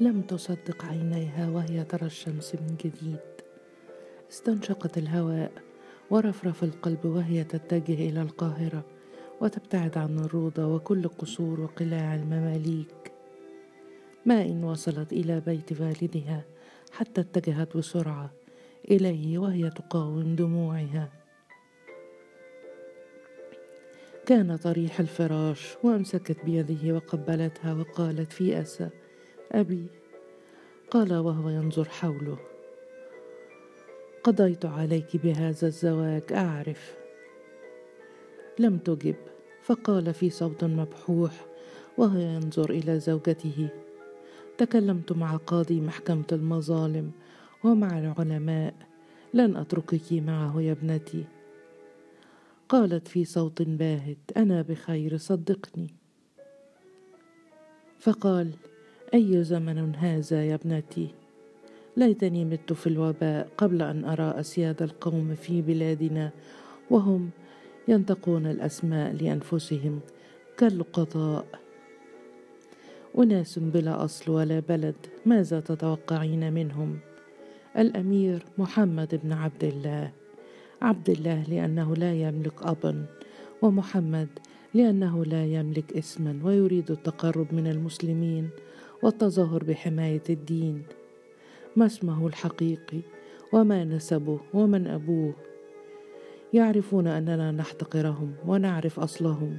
لم تصدق عينيها وهي ترى الشمس من جديد. استنشقت الهواء ورفرف القلب وهي تتجه إلى القاهرة وتبتعد عن الروضه وكل قصور وقلاع المماليك. ما ان وصلت إلى بيت والدها حتى اتجهت بسرعة إليه وهي تقاوم دموعها. كان طريح الفراش وأمسكت بيده وقبلتها وقالت في أسى أبي. قال وهو ينظر حوله. قضيت عليك بهذا الزواج أعرف. لم تجب. فقال في صوت مبحوح وهو ينظر إلى زوجته. تكلمت مع قاضي محكمة المظالم ومع العلماء. لن أتركك معه يا ابنتي. قالت في صوت باهت أنا بخير صدقني. فقال أي زمن هذا يا ابنتي؟ ليتني مت في الوباء قبل أن أرى أسياد القوم في بلادنا وهم ينطقون الأسماء لأنفسهم كاللقطاء أناس بلا أصل ولا بلد ماذا تتوقعين منهم؟ الأمير محمد بن عبد الله. عبد الله لأنه لا يملك ابا ومحمد لأنه لا يملك اسما ويريد التقرب من المسلمين. والتظاهر بحماية الدين. ما اسمه الحقيقي وما نسبه ومن أبوه. يعرفون أننا نحتقرهم ونعرف أصلهم.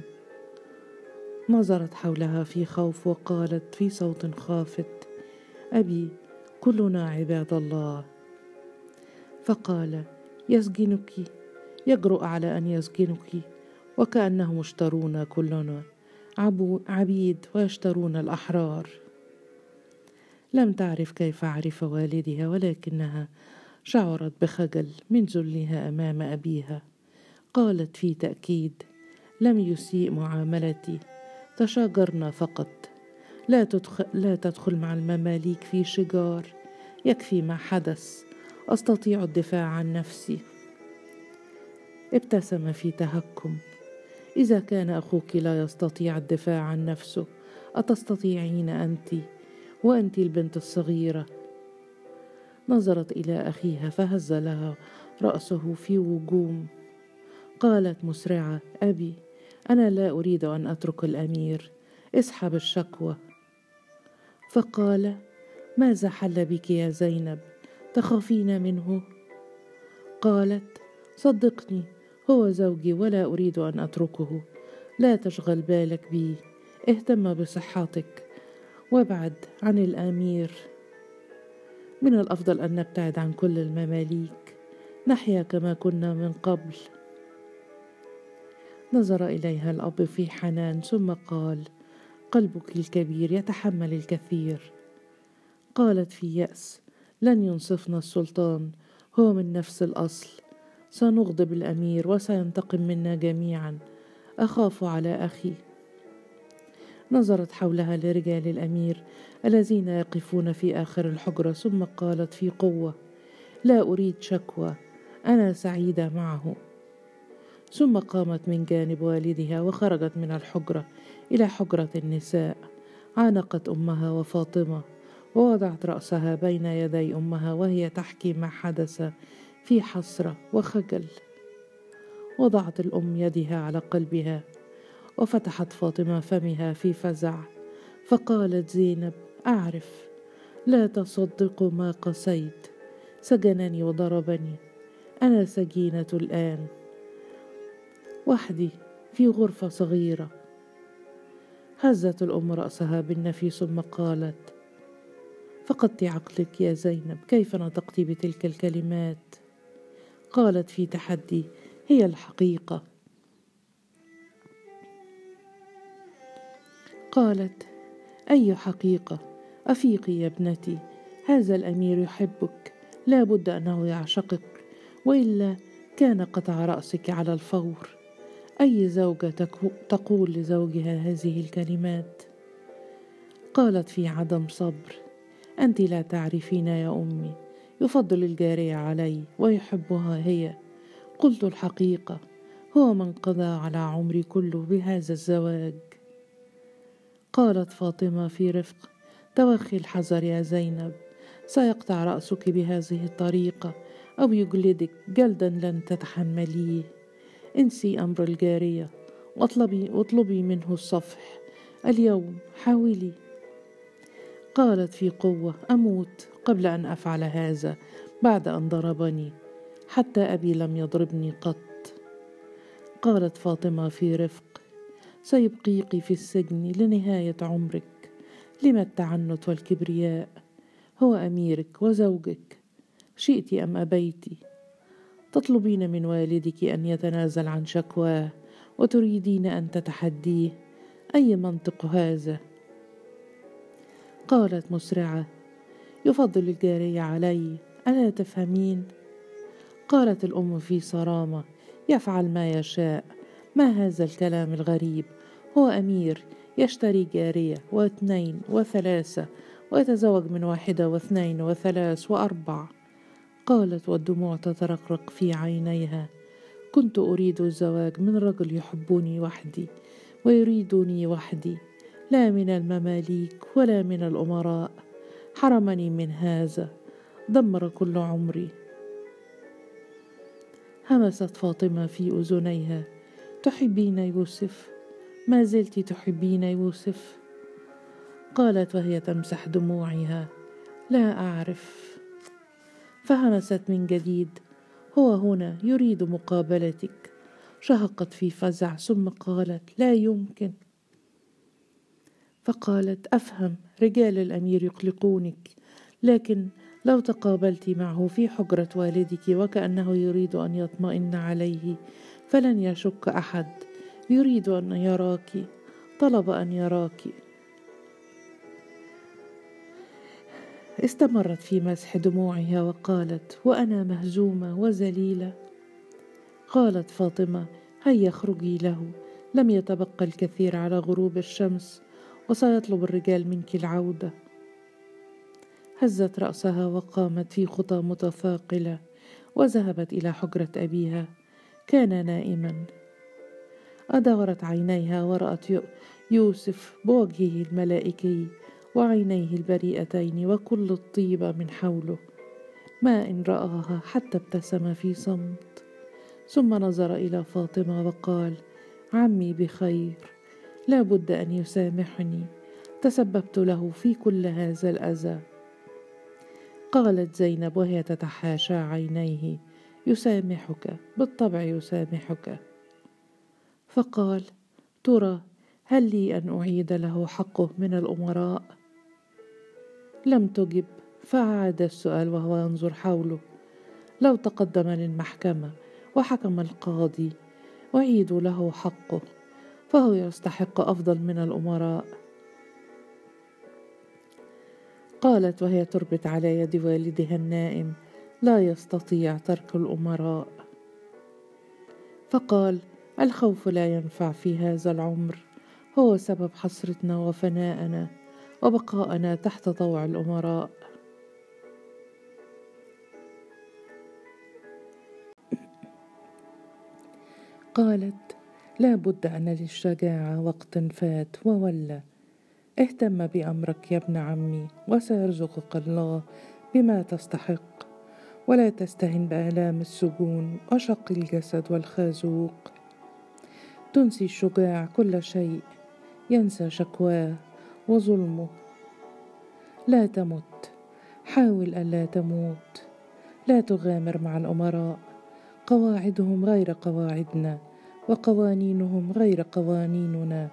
نظرت حولها في خوف وقالت في صوت خافت أبي كلنا عباد الله. فقال يسجنك يجرؤ على أن يسجنك وكأنهم اشترونا كلنا عبيد ويشترون الأحرار. لم تعرف كيف عرف والدها ولكنها شعرت بخجل من ذلها أمام أبيها. قالت في تأكيد لم يسيء معاملتي تشاجرنا فقط. لا تدخل, لا تدخل مع المماليك في شجار يكفي ما حدث أستطيع الدفاع عن نفسي. ابتسم في تهكم إذا كان أخوك لا يستطيع الدفاع عن نفسه أتستطيعين أنت؟ وأنت البنت الصغيرة. نظرت إلى أخيها فهز لها رأسه في وجوم. قالت مسرعة أبي أنا لا أريد أن أترك الأمير اسحب الشكوى. فقال ماذا حل بك يا زينب؟ تخافين منه؟ قالت صدقني هو زوجي ولا أريد أن أتركه. لا تشغل بالك بي اهتم بصحتك. وابعد عن الأمير. من الأفضل أن نبتعد عن كل المماليك نحيا كما كنا من قبل. نظر إليها الأب في حنان ثم قال قلبك الكبير يتحمل الكثير. قالت في يأس لن ينصفنا السلطان هو من نفس الأصل. سنغضب الأمير وسينتقم منا جميعا. أخاف على أخي. نظرت حولها لرجال الأمير الذين يقفون في آخر الحجرة ثم قالت في قوة لا أريد شكوى أنا سعيدة معه. ثم قامت من جانب والدها وخرجت من الحجرة إلى حجرة النساء. عانقت أمها وفاطمة ووضعت رأسها بين يدي أمها وهي تحكي ما حدث في حسرة وخجل. وضعت الأم يدها على قلبها. وفتحت فاطمة فمها في فزع فقالت زينب أعرف لا تصدق ما قسيت سجنني وضربني أنا سجينة الآن وحدي في غرفة صغيرة. هزت الأم رأسها بالنفي ثم قالت فقدت عقلك يا زينب كيف نطقت بتلك الكلمات؟ قالت في تحدي هي الحقيقة. قالت أي حقيقة؟ أفيقي يا ابنتي هذا الأمير يحبك لا بد أنه يعشقك وإلا كان قطع رأسك على الفور. أي زوجة تقول لزوجها هذه الكلمات؟ قالت في عدم صبر أنت لا تعرفين يا أمي يفضل الجاريه علي ويحبها هي. قلت الحقيقة هو من قضى على عمري كله بهذا الزواج. قالت فاطمة في رفق. توخي الحذر يا زينب. سيقطع رأسك بهذه الطريقة أو يجلدك جلدا لن تتحمليه. انسي أمر الجارية واطلبي واطلبي منه الصفح. اليوم حاولي. قالت في قوة أموت قبل أن أفعل هذا بعد أن ضربني حتى أبي لم يضربني قط. قالت فاطمة في رفق. سيبقيك في السجن لنهاية عمرك. لما التعنت والكبرياء؟ هو أميرك وزوجك. شئت أم أبيت؟ تطلبين من والدك أن يتنازل عن شكواه وتريدين أن تتحديه. أي منطق هذا؟ قالت مسرعة. يفضل الجارية علي ألا تفهمين؟ قالت الأم في صرامة. يفعل ما يشاء. ما هذا الكلام الغريب؟ هو أمير يشتري جارية واثنين وثلاثة ويتزوج من واحدة واثنين وثلاث وأربع. قالت والدموع تترقرق في عينيها كنت أريد الزواج من رجل يحبني وحدي ويريدني وحدي لا من المماليك ولا من الأمراء. حرمني من هذا دمر كل عمري. همست فاطمة في أذنيها تحبين يوسف؟ ما زلت تحبين يوسف؟ قالت وهي تمسح دموعها. لا أعرف. فهمست من جديد. هو هنا يريد مقابلتك. شهقت في فزع ثم قالت لا يمكن. فقالت أفهم رجال الأمير يقلقونك لكن لو تقابلت معه في حجرة والدك وكأنه يريد أن يطمئن عليه فلن يشك أحد. يريد أن يراك. طلب أن يراك. استمرت في مسح دموعها وقالت وأنا مهزومه وذليله قالت فاطمة هيا اخرجي له. لم يتبقى الكثير على غروب الشمس وسيطلب الرجال منك العودة. هزت رأسها وقامت في خطى متثاقلة وذهبت إلى حجرة أبيها. كان نائما. أدارت عينيها ورأت يوسف بوجهه الملائكي وعينيه البريئتين وكل الطيبه من حوله. ما إن رآها حتى ابتسم في صمت. ثم نظر إلى فاطمة وقال عمي بخير لا بد أن يسامحني. تسببت له في كل هذا الأذى. قالت زينب وهي تتحاشى عينيه. يسامحك بالطبع يسامحك. فقال ترى هل لي أن أعيد له حقه من الأمراء؟ لم تجب فعاد السؤال وهو ينظر حوله. لو تقدم للمحكمة وحكم القاضي أعيد له حقه فهو يستحق أفضل من الأمراء. قالت وهي تربت على يد والدها النائم لا يستطيع ترك الأمراء. فقال الخوف لا ينفع في هذا العمر. هو سبب حسرتنا وفناءنا وبقاءنا تحت طوع الأمراء. قالت لا بد أن للشجاعة وقت فات وولى. اهتم بأمرك يا ابن عمي وسيرزقك الله بما تستحق. ولا تستهن بآلام السجون وشق الجسد والخازوق. تنسي الشجاع كل شيء ينسى شكواه وظلمه. لا تمت حاول ألا تموت. لا تغامر مع الأمراء قواعدهم غير قواعدنا وقوانينهم غير قوانيننا.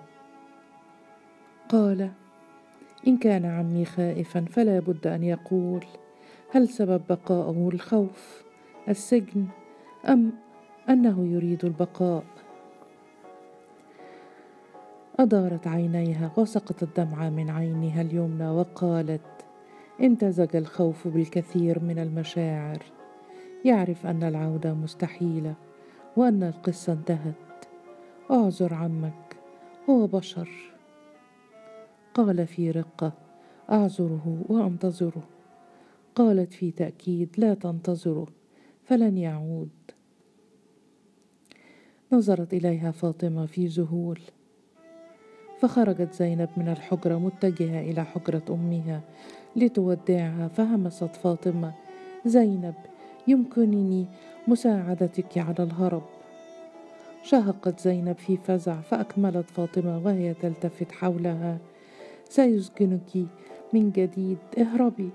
قال إن كان عمي خائفا فلا بد أن يقول هل سبب بقاءه الخوف السجن أم أنه يريد البقاء؟ أدارت عينيها وسقط الدمعه من عينها اليمنى وقالت امتزج الخوف بالكثير من المشاعر. يعرف أن العودة مستحيلة وأن القصة انتهت. اعذر عمك هو بشر. قال في رقة أعذره وأنتظره. قالت في تأكيد لا تنتظره فلن يعود. نظرت إليها فاطمة في ذهول. فخرجت زينب من الحجرة متجهة إلى حجرة أمها لتودعها. فهمست فاطمة زينب يمكنني مساعدتك على الهرب. شهقت زينب في فزع فأكملت فاطمة وهي تلتفت حولها. سيسجنك من جديد اهربي.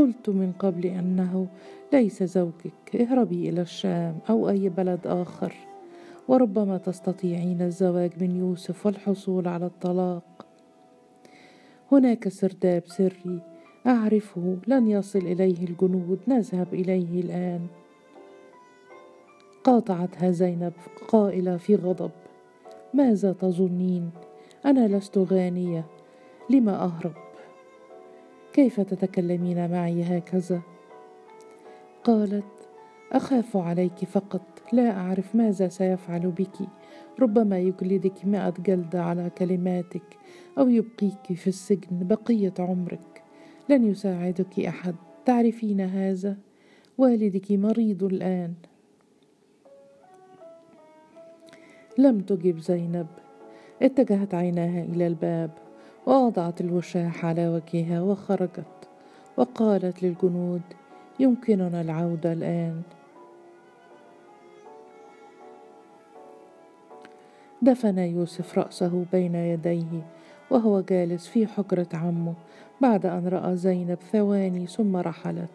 قلت من قبل أنه ليس زوجك اهربي إلى الشام أو أي بلد آخر وربما تستطيعين الزواج من يوسف والحصول على الطلاق. هناك سرداب سري أعرفه لن يصل إليه الجنود نذهب إليه الآن. قاطعتها زينب قائلة في غضب ماذا تظنين؟ أنا لست غانية لم أهرب؟ كيف تتكلمين معي هكذا؟ قالت أخاف عليك فقط لا أعرف ماذا سيفعل بك. ربما يجلدك مائه جلدة على كلماتك أو يبقيك في السجن بقية عمرك. لن يساعدك أحد. تعرفين هذا؟ والدك مريض الآن. لم تجب زينب. اتجهت عيناها إلى الباب. ووضعت الوشاح على وجهها وخرجت وقالت للجنود يمكننا العودة الآن. دفن يوسف رأسه بين يديه وهو جالس في حجرة عمه بعد أن رأى زينب ثواني ثم رحلت.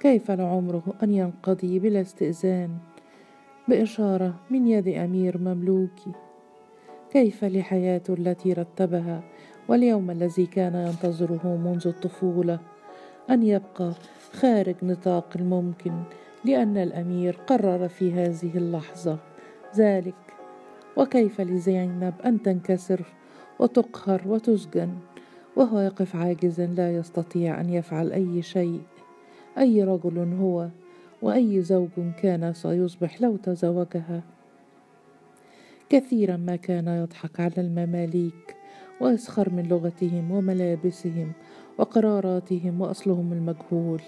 كيف لعمره أن ينقضي بلا استئذان؟ بإشارة من يد أمير مملوكي. كيف لحياته التي رتبها؟ واليوم الذي كان ينتظره منذ الطفولة أن يبقى خارج نطاق الممكن لأن الأمير قرر في هذه اللحظة ذلك. وكيف لزينب أن تنكسر وتقهر وتسجن وهو يقف عاجزا لا يستطيع أن يفعل أي شيء؟ أي رجل هو وأي زوج كان سيصبح لو تزوجها؟ كثيرا ما كان يضحك على المماليك ويسخر من لغتهم وملابسهم وقراراتهم وأصلهم المجهول.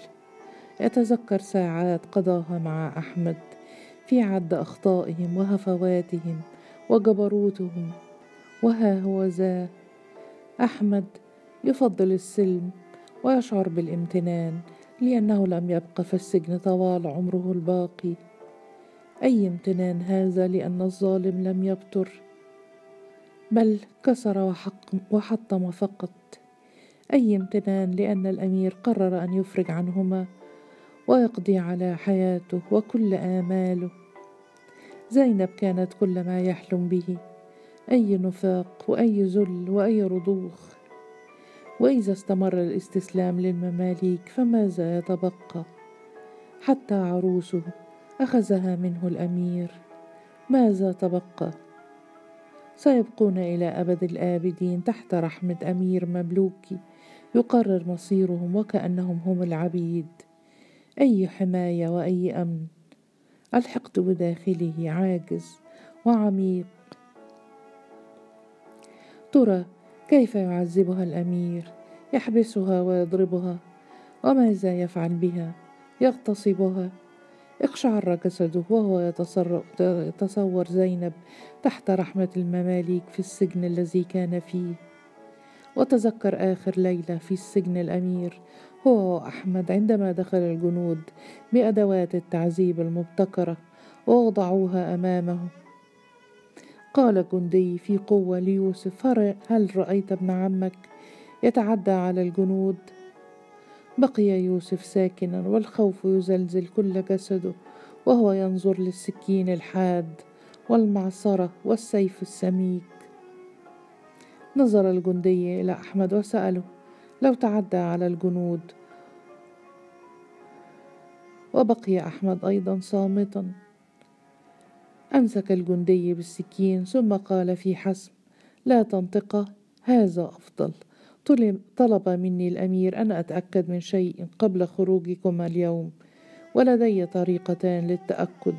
يتذكر ساعات قضاها مع أحمد في عد أخطائهم وهفواتهم وجبروتهم. وها هو ذا أحمد يفضل السلم ويشعر بالامتنان لأنه لم يبق في السجن طوال عمره الباقي. أي امتنان هذا لأن الظالم لم يبتر؟ بل كسر وحطم فقط. أي امتنان لأن الأمير قرر أن يفرج عنهما ويقضي على حياته وكل آماله. زينب كانت كل ما يحلم به. أي نفاق وأي ذل وأي رضوخ. وإذا استمر الاستسلام للمماليك فماذا يتبقى؟ حتى عروسه أخذها منه الأمير. ماذا تبقى؟ سيبقون إلى أبد الآبدين تحت رحمة أمير مملوكي يقرر مصيرهم وكأنهم هم العبيد. أي حماية وأي أمن. الحقد بداخله عاجز وعميق. ترى كيف يعذبها الأمير؟ يحبسها ويضربها. وماذا يفعل بها؟ يغتصبها. اقشعر جسده وهو يتصور زينب تحت رحمة المماليك في السجن الذي كان فيه. وتذكر آخر ليلة في السجن الأمير. هو وأحمد عندما دخل الجنود بأدوات التعذيب المبتكرة ووضعوها أمامه. قال جندي في قوة ليوسف هل رأيت ابن عمك? يتعدى على الجنود بقي يوسف ساكنا والخوف يزلزل كل جسده وهو ينظر للسكين الحاد والمعصرة والسيف السميك. نظر الجندي إلى أحمد وسأله لو تعدى على الجنود؟ وبقي أحمد أيضا صامتا. أمسك الجندي بالسكين ثم قال في حسم لا تنطق هذا أفضل. طلب مني الأمير أن أتأكد من شيء قبل خروجكما اليوم ولدي طريقتان للتأكد.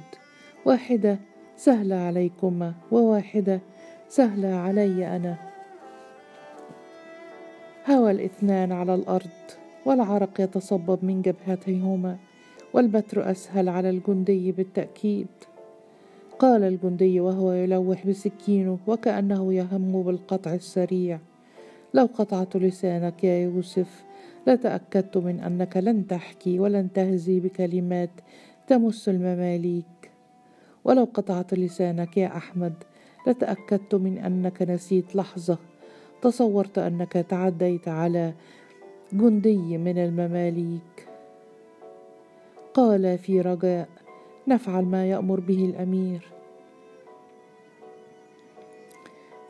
واحدة سهلة عليكما وواحدة سهلة علي أنا. هوى الاثنان على الأرض والعرق يتصبب من جبهتيهما والبتر أسهل على الجندي بالتأكيد. قال الجندي وهو يلوح بسكينه وكأنه يهم بالقطع السريع. لو قطعت لسانك يا يوسف لتأكدت من أنك لن تحكي ولن تهزي بكلمات تمس المماليك. ولو قطعت لسانك يا أحمد لتأكدت من أنك نسيت لحظة تصورت أنك تعديت على جندي من المماليك. قال في رجاء نفعل ما يأمر به الأمير.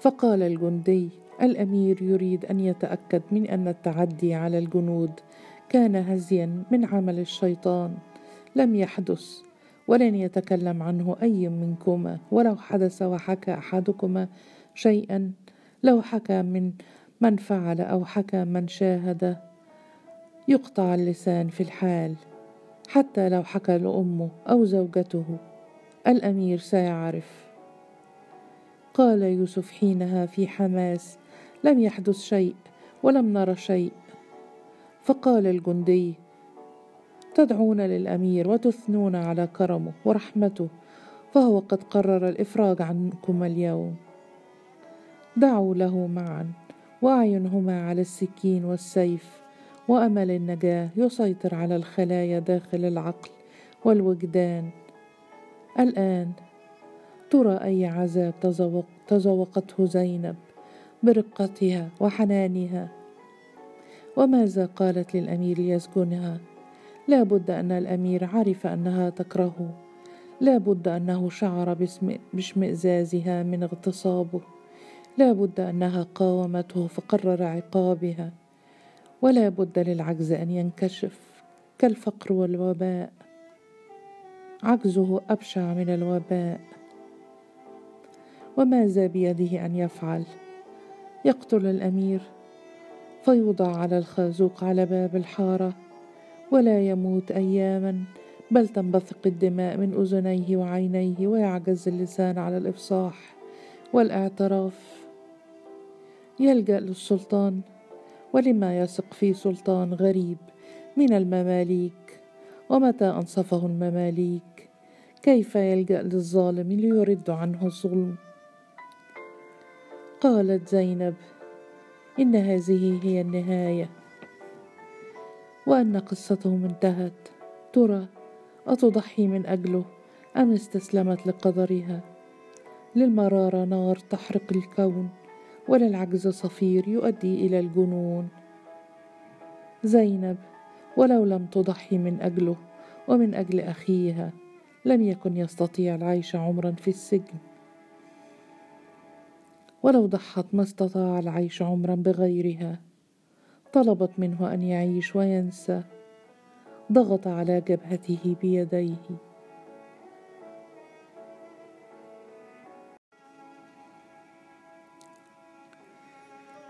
فقال الجندي الأمير يريد أن يتأكد من أن التعدي على الجنود كان هزيا من عمل الشيطان. لم يحدث ولن يتكلم عنه أي منكما. ولو حدث وحكى أحدكما شيئا لو حكى من من فعل أو حكى من شاهد يقطع اللسان في الحال. حتى لو حكى لأمه أو زوجته الأمير سيعرف. قال يوسف حينها في حماس لم يحدث شيء ولم نر شيء. فقال الجندي تدعون للأمير وتثنون على كرمه ورحمته فهو قد قرر الإفراج عنكم اليوم. دعوا له معا وأعينهما على السكين والسيف وأمل النجاة يسيطر على الخلايا داخل العقل والوجدان. الآن ترى أي عذاب تذوق تذوقته زينب. برقتها وحنانها. وماذا قالت للأمير يسجنها لا بد أن الأمير عرف أنها تكرهه لا بد أنه شعر باشمئزازها من اغتصابه. لا بد أنها قاومته فقرر عقابها. ولا بد للعجز أن ينكشف كالفقر والوباء. عجزه أبشع من الوباء. وماذا بيده أن يفعل؟ يقتل الأمير فيوضع على الخازوق على باب الحارة ولا يموت اياما بل تنبثق الدماء من أذنيه وعينيه ويعجز اللسان على الإفصاح والأعتراف. يلجأ للسلطان ولما يثق في سلطان غريب من المماليك ومتى أنصفه المماليك؟ كيف يلجأ للظالم ليرد عنه الظلم؟ قالت زينب إن هذه هي النهاية. وأن قصتهم انتهت ترى أتضحي من أجله أم استسلمت لقدرها؟ للمرارة نار تحرق الكون وللعجز صفير يؤدي إلى الجنون. زينب ولو لم تضحي من أجله ومن أجل أخيها لم يكن يستطيع العيش عمرا في السجن. ولو ضحت ما استطاع العيش عمرا بغيرها. طلبت منه أن يعيش وينسى. ضغط على جبهته بيديه.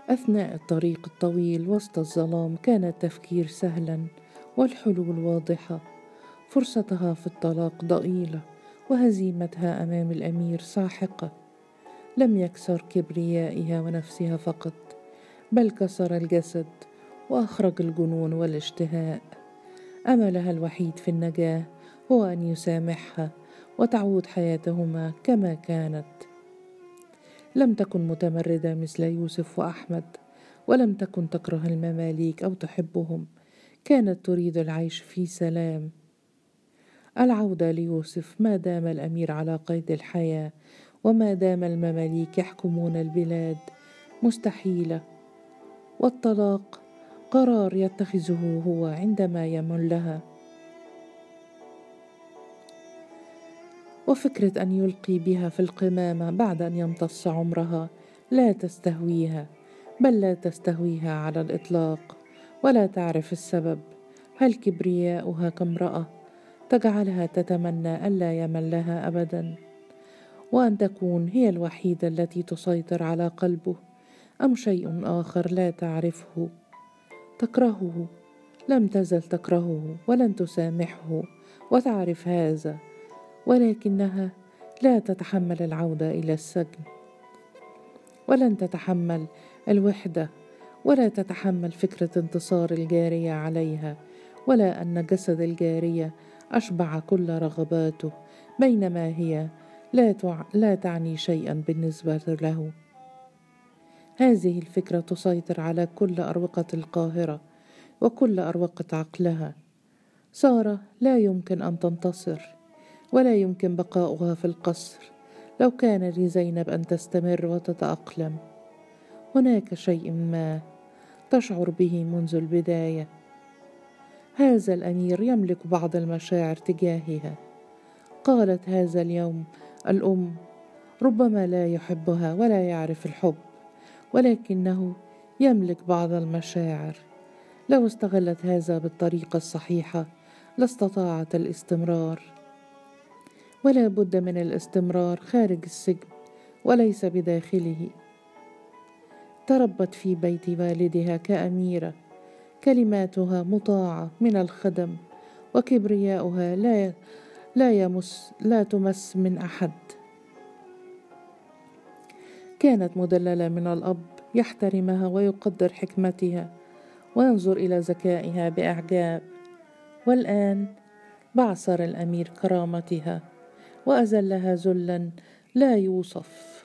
أثناء الطريق الطويل وسط الظلام كان التفكير سهلا والحلول واضحة. فرصتها في الطلاق ضئيلة وهزيمتها أمام الأمير ساحقة. لم يكسر كبريائها ونفسها فقط بل كسر الجسد وأخرج الجنون والاشتهاء. أملها الوحيد في النجاة هو أن يسامحها وتعود حياتهما كما كانت. لم تكن متمردة مثل يوسف وأحمد ولم تكن تكره المماليك أو تحبهم كانت تريد العيش في سلام. العودة ليوسف ما دام الأمير على قيد الحياة وما دام المماليك يحكمون البلاد مستحيلة والطلاق قرار يتخذه هو عندما يمل لها. وفكرة أن يلقي بها في القمامة بعد أن يمتص عمرها لا تستهويها بل لا تستهويها على الإطلاق ولا تعرف السبب. هل كبرياؤها كامرأة تجعلها تتمنى الا يمل لها ابدا؟ وأن تكون هي الوحيدة التي تسيطر على قلبه أم شيء آخر لا تعرفه. تكرهه. لم تزل تكرهه ولن تسامحه وتعرف هذا ولكنها لا تتحمل العودة إلى السجن. ولن تتحمل الوحدة ولا تتحمل فكرة انتصار الجارية عليها ولا أن جسد الجارية أشبع كل رغباته بينما هي لا. لا تعني شيئا بالنسبة له. هذه الفكرة تسيطر على كل أروقة القاهرة وكل أروقة عقلها. سارة لا يمكن أن تنتصر ولا يمكن بقاؤها في القصر لو كان لزينب أن تستمر وتتأقلم. هناك شيء ما تشعر به منذ البداية. هذا الأمير يملك بعض المشاعر تجاهها. قالت هذا اليوم الأم. ربما لا يحبها ولا يعرف الحب ولكنه يملك بعض المشاعر. لو استغلت هذا بالطريقة الصحيحة لاستطاعت الاستمرار. ولا بد من الاستمرار خارج السجن وليس بداخله. تربت في بيت والدها كأميرة. كلماتها مطاعة من الخدم وكبرياؤها لا لا يمس لا تمس من أحد. كانت مدللة من الأب يحترمها ويقدر حكمتها وينظر إلى ذكائها بأعجاب. والآن بعثر الأمير كرامتها واذلها ذلا لا يوصف.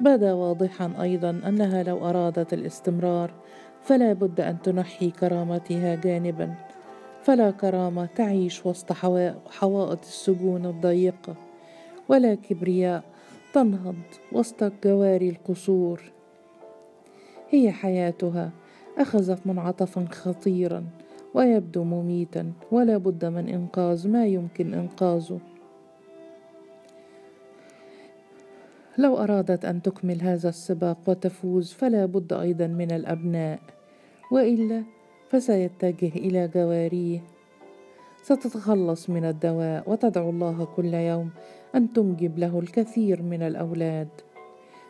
بدا واضحا أيضا أنها لو أرادت الاستمرار فلا بد أن تنحي كرامتها جانبا. فلا كرامة تعيش وسط حوائط السجون الضيقه ولا كبرياء تنهض وسط جواري القصور هي حياتها أخذت منعطفا خطيرا ويبدو مميتا ولا بد من إنقاذ ما يمكن إنقاذه. لو أرادت أن تكمل هذا السباق وتفوز فلا بد أيضا من الأبناء وإلا فسيتجه إلى جواريه. ستتخلص من الدواء وتدعو الله كل يوم أن تنجب له الكثير من الأولاد.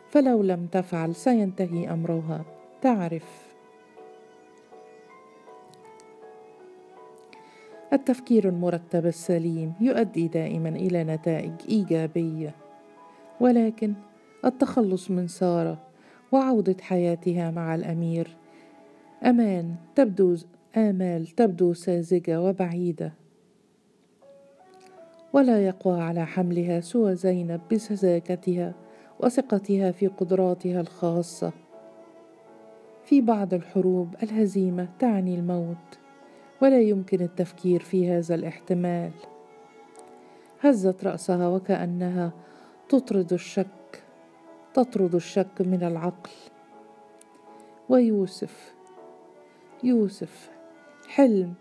فلو لم تفعل سينتهي أمرها. تعرف. التفكير المرتب السليم يؤدي دائما إلى نتائج إيجابية. ولكن التخلص من سارة وعودة حياتها مع الأمير أمان تبدو آمال تبدو ساذجة وبعيدة. ولا يقوى على حملها سوى زينب بسذاجتها وثقتها في قدراتها الخاصة. في بعض الحروب الهزيمة تعني الموت ولا يمكن التفكير في هذا الاحتمال. هزت رأسها وكأنها تطرد الشك تطرد الشك من العقل. ويوسف يوسف حلم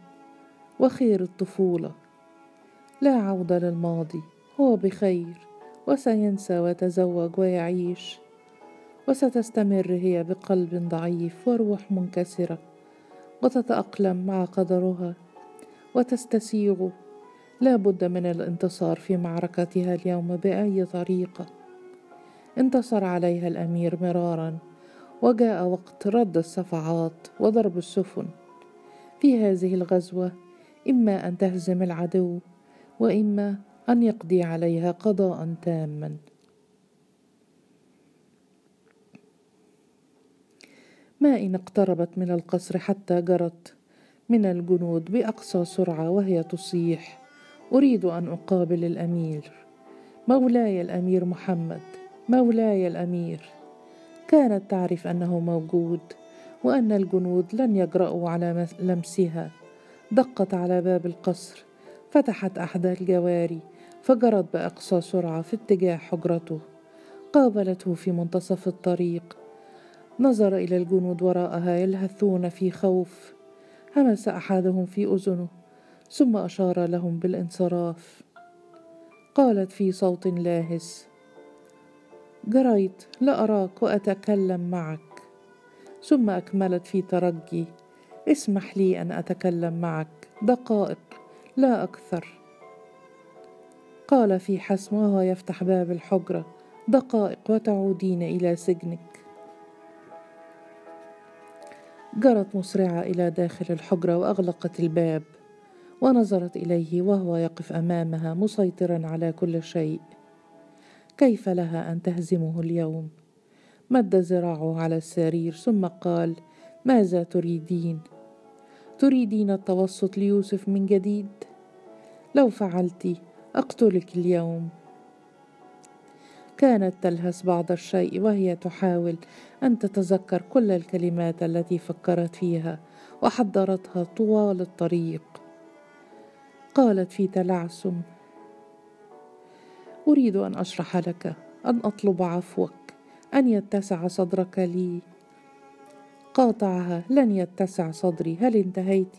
وخير الطفولة. لا عوده للماضي هو بخير وسينسى ويتزوج ويعيش. وستستمر هي بقلب ضعيف وروح منكسرة. وتتأقلم مع قدرها. وتستسيغ. لا بد من الانتصار في معركتها اليوم بأي طريقة. انتصر عليها الأمير مرارا. وجاء وقت رد الصفعات وضرب السفن. في هذه الغزوة إما أن تهزم العدو وإما أن يقضي عليها قضاء تاما. ما إن اقتربت من القصر حتى جرت من الجنود بأقصى سرعة وهي تصيح. أريد أن أقابل الأمير. مولاي الأمير محمد. مولاي الأمير. كانت تعرف أنه موجود وأن الجنود لن يجرأوا على لمسها. دقت على باب القصر فتحت احدى الجواري فجرت بأقصى سرعة في اتجاه حجرته. قابلته في منتصف الطريق. نظر إلى الجنود وراءها يلهثون في خوف. همس أحدهم في أذنه ثم أشار لهم بالانصراف. قالت في صوت لاهس جريت لاراك وأتكلم معك. ثم أكملت في ترجي اسمح لي أن أتكلم معك. دقائق لا أكثر. قال في حسم وهو يفتح باب الحجرة دقائق وتعودين إلى سجنك. جرت مسرعة إلى داخل الحجرة وأغلقت الباب ونظرت إليه وهو يقف أمامها مسيطرا على كل شيء. كيف لها أن تهزمه اليوم؟ مد ذراعه على السرير ثم قال ماذا تريدين؟ تريدين التوسط ليوسف من جديد؟ لو فعلت أقتلك اليوم. كانت تلهث بعض الشيء وهي تحاول أن تتذكر كل الكلمات التي فكرت فيها وحضرتها طوال الطريق. قالت في تلعثم أريد أن أشرح لك أن أطلب عفوك أن يتسع صدرك لي. قاطعها لن يتسع صدري. هل انتهيت؟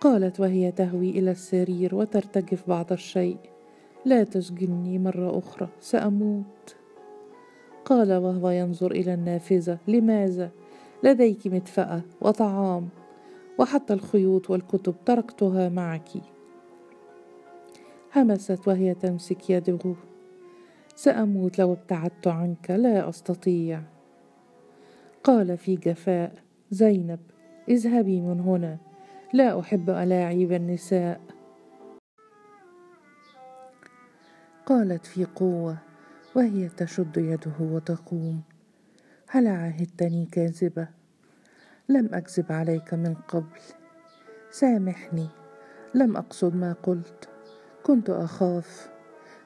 قالت وهي تهوي إلى السرير وترتجف بعض الشيء. لا تسجني مرة أخرى سأموت. قال وهو ينظر إلى النافذة. لماذا؟ لديك مدفأة وطعام وحتى الخيوط والكتب تركتها معك. همست وهي تمسك يده. سأموت لو ابتعدت عنك لا أستطيع. قال في جفاء زينب اذهبي من هنا. لا أحب الاعيب النساء. قالت في قوة وهي تشد يده وتقوم. هل عاهدتني كاذبة؟ لم أكذب عليك من قبل. سامحني لم أقصد ما قلت. كنت أخاف.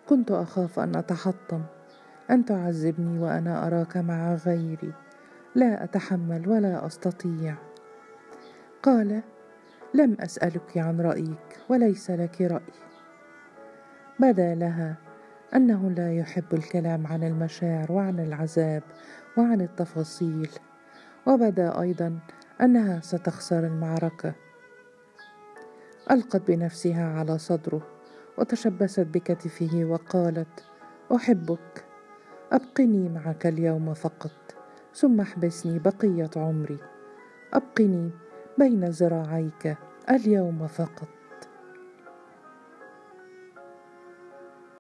كنت أخاف أن أتحطم. أن تعذبني وأنا أراك مع غيري. لا أتحمل ولا أستطيع. قال لم أسألك عن رأيك وليس لك رأي. بدا لها أنه لا يحب الكلام عن المشاعر وعن العذاب وعن التفاصيل. وبدا أيضا أنها ستخسر المعركة. ألقت بنفسها على صدره. وتشبست بكتفه وقالت أحبك. أبقني معك اليوم فقط. ثم احبسني بقية عمري. أبقني بين ذراعيك اليوم فقط.